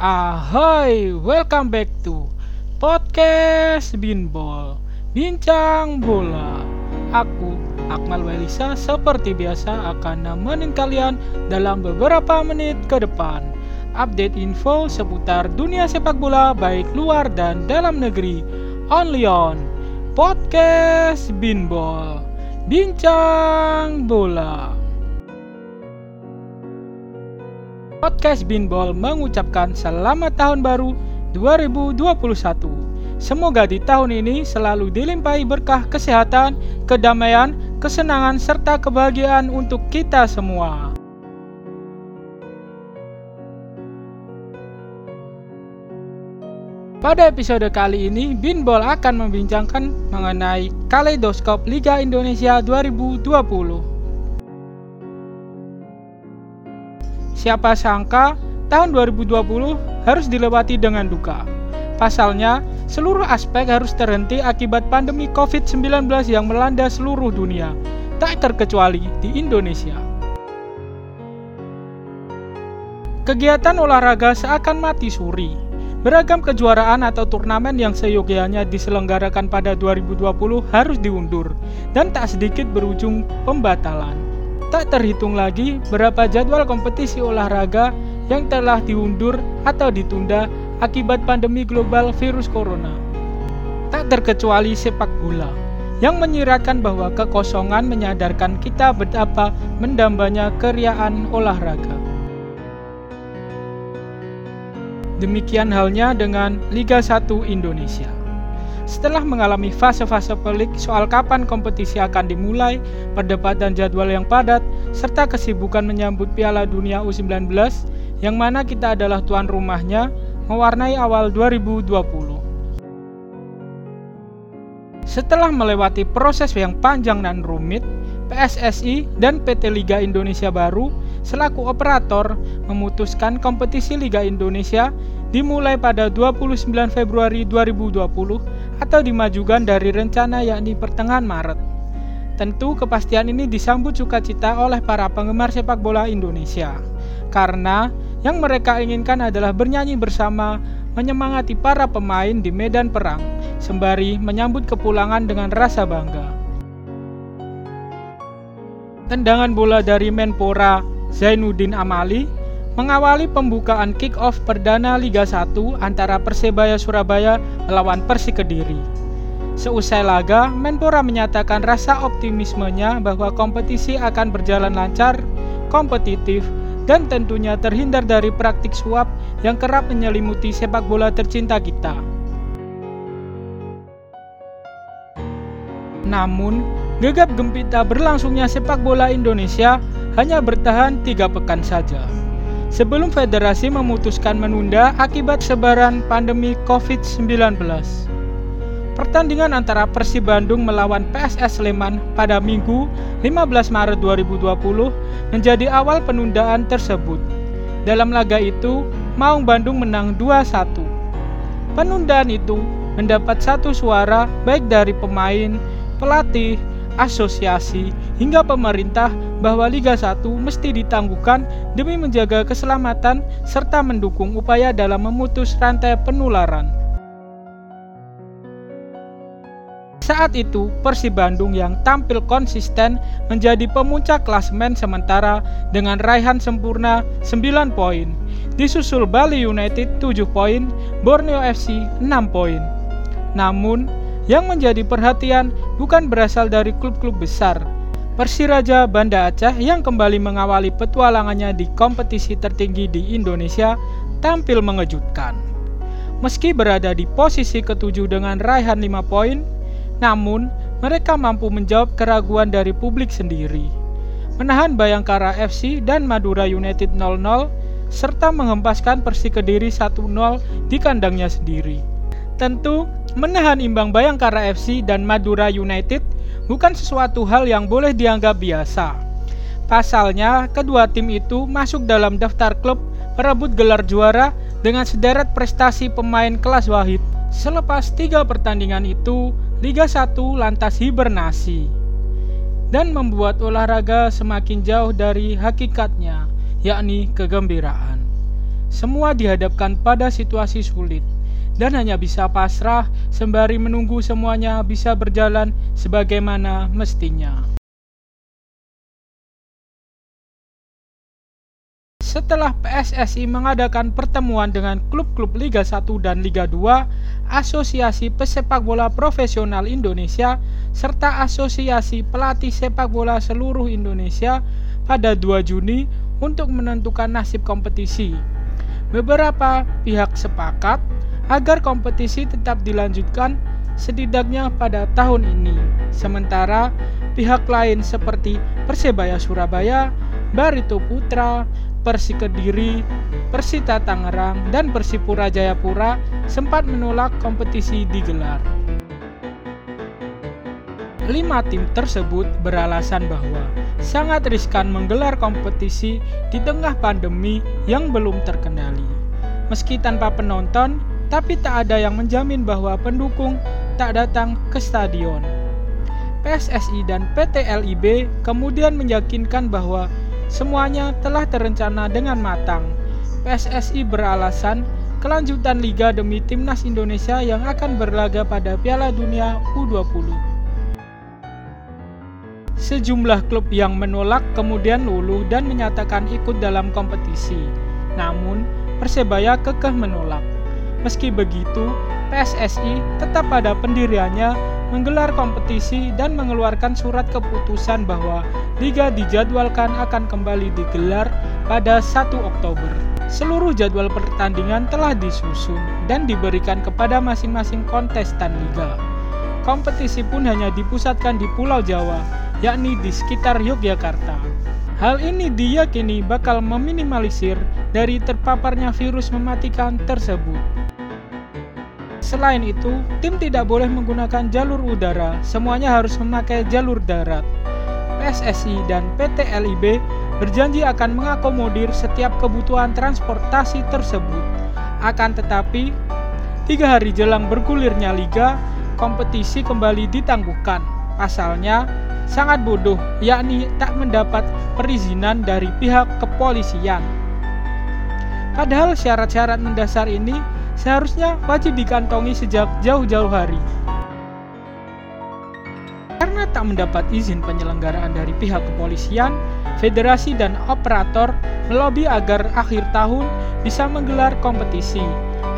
Ahoy, welcome back to podcast Binbol Bincang Bola. Aku Akmal Welisa seperti biasa akan nemenin kalian dalam beberapa menit ke depan. Update info seputar dunia sepak bola baik luar dan dalam negeri. Only on podcast Binbol. Bincang Bola. Podcast Binbol mengucapkan selamat tahun baru 2021. Semoga di tahun ini selalu dilimpahi berkah kesehatan, kedamaian, kesenangan, serta kebahagiaan untuk kita semua. Pada episode kali ini, Binbol akan membincangkan mengenai kaleidoskop Liga Indonesia 2020. Siapa sangka tahun 2020 harus dilewati dengan duka. Pasalnya, seluruh aspek harus terhenti akibat pandemi COVID-19 yang melanda seluruh dunia, tak terkecuali di Indonesia. Kegiatan olahraga seakan mati suri. Beragam kejuaraan atau turnamen yang seyogianya diselenggarakan pada 2020 harus diundur dan tak sedikit berujung pembatalan. Tak terhitung lagi berapa jadwal kompetisi olahraga yang telah diundur atau ditunda akibat pandemi global virus corona. Tak terkecuali sepak bola yang menyiratkan bahwa kekosongan menyadarkan kita betapa mendambanya keriaan olahraga. Demikian halnya dengan Liga 1 Indonesia. Setelah mengalami fase-fase pelik soal kapan kompetisi akan dimulai, perdebatan jadwal yang padat, serta kesibukan menyambut Piala Dunia U19 yang mana kita adalah tuan rumahnya, mewarnai awal 2020. Setelah melewati proses yang panjang dan rumit, PSSI dan PT Liga Indonesia baru selaku operator memutuskan kompetisi Liga Indonesia dimulai pada 29 Februari 2020 atau dimajukan dari rencana yakni pertengahan Maret. Tentu kepastian ini disambut sukacita oleh para penggemar sepak bola Indonesia karena yang mereka inginkan adalah bernyanyi bersama menyemangati para pemain di medan perang sembari menyambut kepulangan dengan rasa bangga. Tendangan bola dari Menpora Zainuddin Amali mengawali pembukaan kick-off perdana Liga 1 antara Persebaya Surabaya melawan Persik Kediri. Seusai laga, Menpora menyatakan rasa optimismenya bahwa kompetisi akan berjalan lancar, kompetitif, dan tentunya terhindar dari praktik suap yang kerap menyelimuti sepak bola tercinta kita. Namun, gegap gempita berlangsungnya sepak bola Indonesia hanya bertahan tiga pekan saja sebelum federasi memutuskan menunda akibat sebaran pandemi COVID-19. Pertandingan antara Persib Bandung melawan PSS Sleman pada Minggu 15 Maret 2020 menjadi awal penundaan tersebut. Dalam laga itu, Maung Bandung menang 2-1. Penundaan itu mendapat satu suara baik dari pemain, pelatih, asosiasi, hingga pemerintah bahwa Liga 1 mesti ditangguhkan demi menjaga keselamatan serta mendukung upaya dalam memutus rantai penularan. Saat itu, Persib Bandung yang tampil konsisten menjadi pemuncak klasemen sementara dengan raihan sempurna 9 poin. Disusul Bali United 7 poin, Borneo FC 6 poin. Namun, yang menjadi perhatian bukan berasal dari klub-klub besar, Persiraja Banda Aceh yang kembali mengawali petualangannya di kompetisi tertinggi di Indonesia tampil mengejutkan. Meski berada di posisi ketujuh dengan raihan 5 poin, namun mereka mampu menjawab keraguan dari publik sendiri. Menahan Bayangkara FC dan Madura United 0-0 serta menghempaskan Persik Kediri 1-0 di kandangnya sendiri. Tentu, menahan imbang Bayangkara FC dan Madura United bukan sesuatu hal yang boleh dianggap biasa. Pasalnya, kedua tim itu masuk dalam daftar klub perebut gelar juara dengan sederet prestasi pemain kelas wahid. Selepas tiga pertandingan itu, Liga 1 lantas hibernasi dan membuat olahraga semakin jauh dari hakikatnya, yakni kegembiraan. semua dihadapkan pada situasi sulit dan hanya bisa pasrah sembari menunggu semuanya bisa berjalan sebagaimana mestinya. Setelah PSSI mengadakan pertemuan dengan klub-klub Liga 1 dan Liga 2, Asosiasi Pesepak Bola Profesional Indonesia, serta Asosiasi Pelatih Sepak Bola Seluruh Indonesia pada 2 Juni untuk menentukan nasib kompetisi. Beberapa pihak sepakat agar kompetisi tetap dilanjutkan setidaknya pada tahun ini. Sementara pihak lain seperti Persebaya Surabaya, Barito Putra, Persi Kediri, Persita Tangerang, dan Persipura Jayapura sempat menolak kompetisi digelar. Lima tim tersebut beralasan bahwa sangat riskan menggelar kompetisi di tengah pandemi yang belum terkendali. Meski tanpa penonton, tapi tak ada yang menjamin bahwa pendukung tak datang ke stadion. PSSI dan PT LIB kemudian meyakinkan bahwa semuanya telah terencana dengan matang. PSSI beralasan kelanjutan liga demi timnas Indonesia yang akan berlaga pada Piala Dunia U20. Sejumlah klub yang menolak kemudian luluh dan menyatakan ikut dalam kompetisi. Namun, Persebaya kekeh menolak. Meski begitu, PSSI tetap pada pendiriannya menggelar kompetisi dan mengeluarkan surat keputusan bahwa liga dijadwalkan akan kembali digelar pada 1 Oktober. Seluruh jadwal pertandingan telah disusun dan diberikan kepada masing-masing kontestan liga. Kompetisi pun hanya dipusatkan di Pulau Jawa, yakni di sekitar Yogyakarta. Hal ini diyakini bakal meminimalisir dari terpaparnya virus mematikan tersebut. Selain itu, tim tidak boleh menggunakan jalur udara, semuanya harus memakai jalur darat. PSSI dan PT LIB berjanji akan mengakomodir setiap kebutuhan transportasi tersebut. Akan tetapi, tiga hari jelang bergulirnya liga, kompetisi kembali ditangguhkan. Pasalnya, sangat bodoh, yakni tak mendapat perizinan dari pihak kepolisian. Padahal syarat-syarat mendasar ini seharusnya wajib dikantongi sejak jauh-jauh hari. Karena tak mendapat izin penyelenggaraan dari pihak kepolisian, federasi dan operator melobi agar akhir tahun bisa menggelar kompetisi.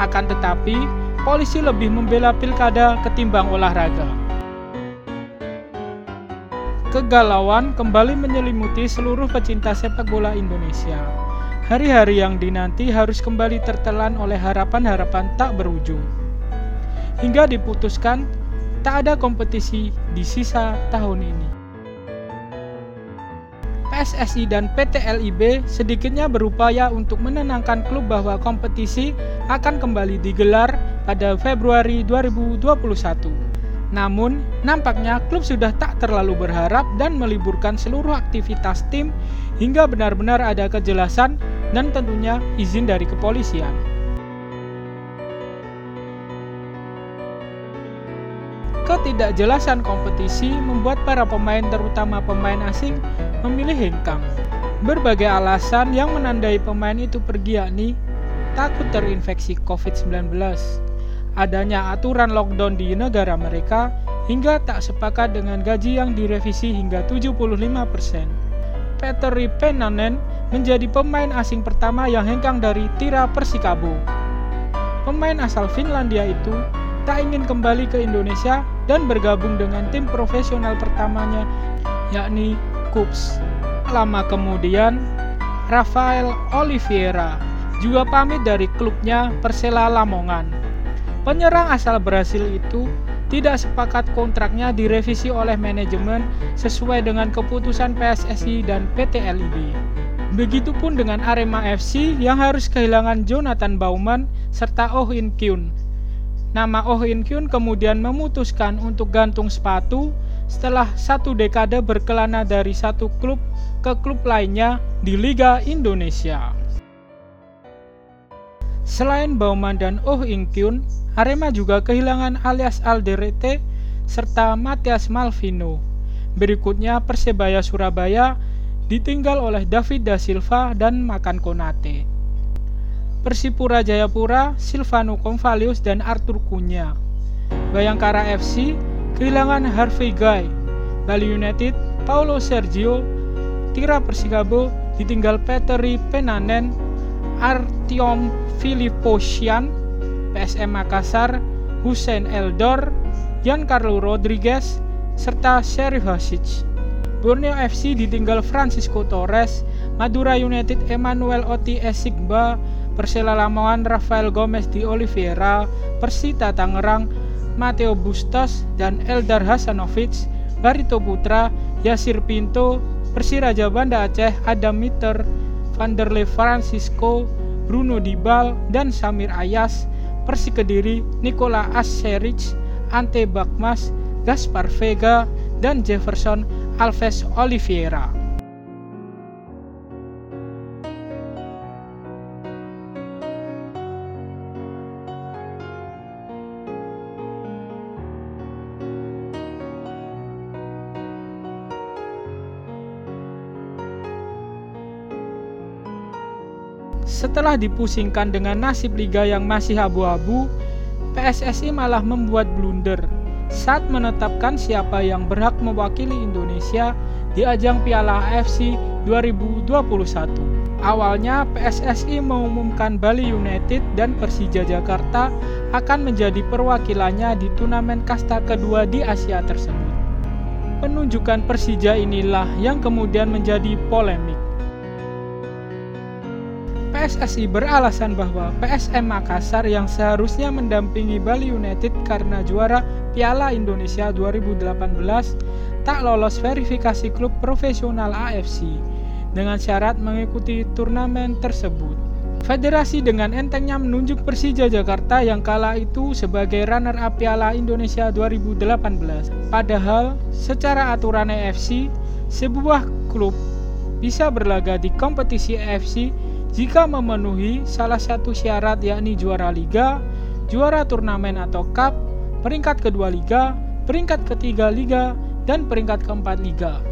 Akan tetapi, polisi lebih membela pilkada ketimbang olahraga. Kegalauan kembali menyelimuti seluruh pecinta sepak bola Indonesia. Hari-hari yang dinanti harus kembali tertelan oleh harapan-harapan tak berujung. Hingga diputuskan tak ada kompetisi di sisa tahun ini. PSSI dan PT LIB sedikitnya berupaya untuk menenangkan klub bahwa kompetisi akan kembali digelar pada Februari 2021. Namun, nampaknya klub sudah tak terlalu berharap dan meliburkan seluruh aktivitas tim hingga benar-benar ada kejelasan dan tentunya izin dari kepolisian. Ketidakjelasan kompetisi membuat para pemain terutama pemain asing memilih hengkang. Berbagai alasan yang menandai pemain itu pergi yakni takut terinfeksi COVID-19, adanya aturan lockdown di negara mereka, hingga tak sepakat dengan gaji yang direvisi hingga 75%. Petteri Penanen menjadi pemain asing pertama yang hengkang dari Tira Persikabo. Pemain asal Finlandia itu tak ingin kembali ke Indonesia dan bergabung dengan tim profesional pertamanya yakni Kups. Lama kemudian, Rafael Oliveira juga pamit dari klubnya Persela Lamongan. Penyerang asal Brasil itu tidak sepakat kontraknya direvisi oleh manajemen sesuai dengan keputusan PSSI dan PT LIB. Begitupun dengan Arema FC yang harus kehilangan Jonathan Bauman serta Oh In Kyun. Nama Oh In Kyun kemudian memutuskan untuk gantung sepatu setelah satu dekade berkelana dari satu klub ke klub lainnya di Liga Indonesia. Selain Bauman dan Oh In Kyun, Arema juga kehilangan alias Alderete serta Matias Malvino. Berikutnya Persebaya Surabaya ditinggal oleh David da Silva dan Makan Konate. Persipura Jayapura, Silvano Convalius, dan Arthur Cunha. Bayangkara FC kehilangan Harvey Guy. Bali United, Paulo Sergio, Tira Persikabo ditinggal Peteri Penanen, Artyom Filiposian, PSM Makassar, Hussein Eldor, Giancarlo Rodriguez, serta Sheriff Hasic. Borneo FC ditinggal Francisco Torres, Madura United Emmanuel Oti Esigba, Persela Lamongan Rafael Gomez di Oliveira, Persita Tangerang Mateo Bustos dan Eldar Hasanovic, Barito Putra, Yasir Pinto, Persiraja Banda Aceh Adam Mitter, Vanderlei Francisco, Bruno Dibal, dan Samir Ayas, Persi Kediri, Nikola Aseric, Ante Bakmas, Gaspar Vega, dan Jefferson Alves Oliveira. Setelah dipusingkan dengan nasib liga yang masih abu-abu, PSSI malah membuat blunder saat menetapkan siapa yang berhak mewakili Indonesia di ajang Piala AFC 2021. Awalnya PSSI mengumumkan Bali United dan Persija Jakarta akan menjadi perwakilannya di turnamen kasta kedua di Asia tersebut. Penunjukan Persija inilah yang kemudian menjadi polemik. PSSI beralasan bahwa PSM Makassar yang seharusnya mendampingi Bali United karena juara Piala Indonesia 2018 tak lolos verifikasi klub profesional AFC dengan syarat mengikuti turnamen tersebut. Federasi dengan entengnya menunjuk Persija Jakarta yang kala itu sebagai runner-up Piala Indonesia 2018. Padahal secara aturan AFC, sebuah klub bisa berlaga di kompetisi AFC jika memenuhi salah satu syarat yakni juara liga, juara turnamen atau cup, peringkat kedua liga, peringkat ketiga liga, dan peringkat keempat liga.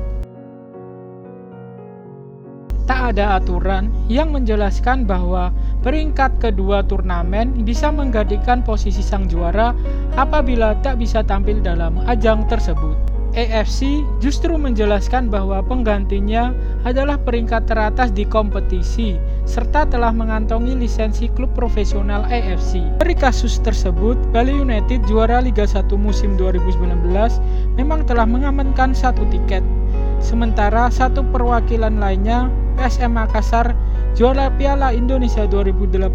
Tak ada aturan yang menjelaskan bahwa peringkat kedua turnamen bisa menggantikan posisi sang juara apabila tak bisa tampil dalam ajang tersebut. AFC justru menjelaskan bahwa penggantinya adalah peringkat teratas di kompetisi serta telah mengantongi lisensi klub profesional AFC. Dari kasus tersebut, Bali United juara Liga 1 musim 2019 memang telah mengamankan satu tiket. Sementara satu perwakilan lainnya, PSM Makassar, juara Piala Indonesia 2018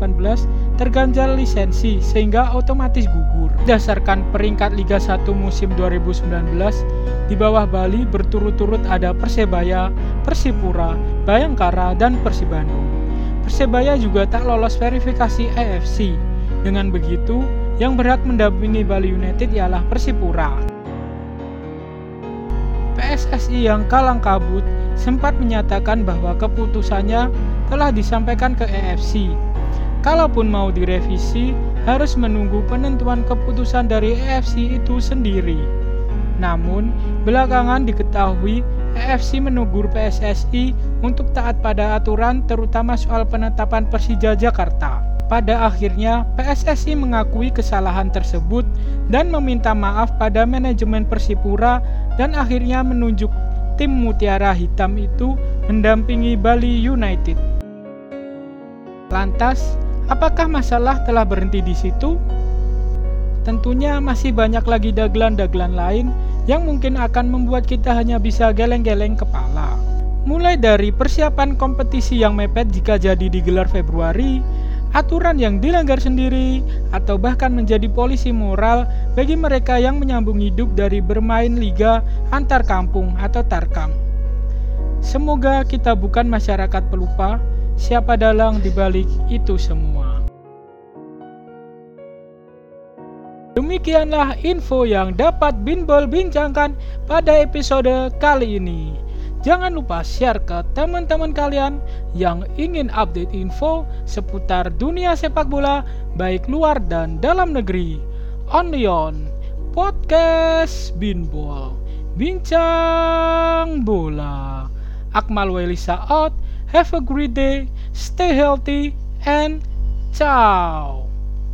terganjal lisensi sehingga otomatis gugur. Berdasarkan peringkat Liga 1 musim 2019, di bawah Bali berturut-turut ada Persebaya, Persipura, Bayangkara, dan Persibandung. Persebaya juga tak lolos verifikasi AFC. Dengan begitu, yang berhak mendampingi Bali United ialah Persipura. PSSI yang kalang kabut sempat menyatakan bahwa keputusannya telah disampaikan ke AFC Kalaupun mau direvisi, harus menunggu penentuan keputusan dari EFC itu sendiri. Namun, belakangan diketahui EFC menegur PSSI untuk taat pada aturan terutama soal penetapan Persija Jakarta. Pada akhirnya, PSSI mengakui kesalahan tersebut dan meminta maaf pada manajemen Persipura dan akhirnya menunjuk tim Mutiara Hitam itu mendampingi Bali United. Lantas, Apakah masalah telah berhenti di situ? Tentunya masih banyak lagi dagelan-dagelan lain yang mungkin akan membuat kita hanya bisa geleng-geleng kepala. Mulai dari persiapan kompetisi yang mepet jika jadi digelar Februari, aturan yang dilanggar sendiri, atau bahkan menjadi polisi moral bagi mereka yang menyambung hidup dari bermain liga antar kampung atau tarkam. Semoga kita bukan masyarakat pelupa, siapa dalang dibalik itu semua. Demikianlah info yang dapat Binbol bincangkan pada episode kali ini. Jangan lupa share ke teman-teman kalian yang ingin update info seputar dunia sepak bola baik luar dan dalam negeri. Only on Podcast Binbol. Bincang bola. Akmal Welisa out. Have a great day, stay healthy, and Ciao.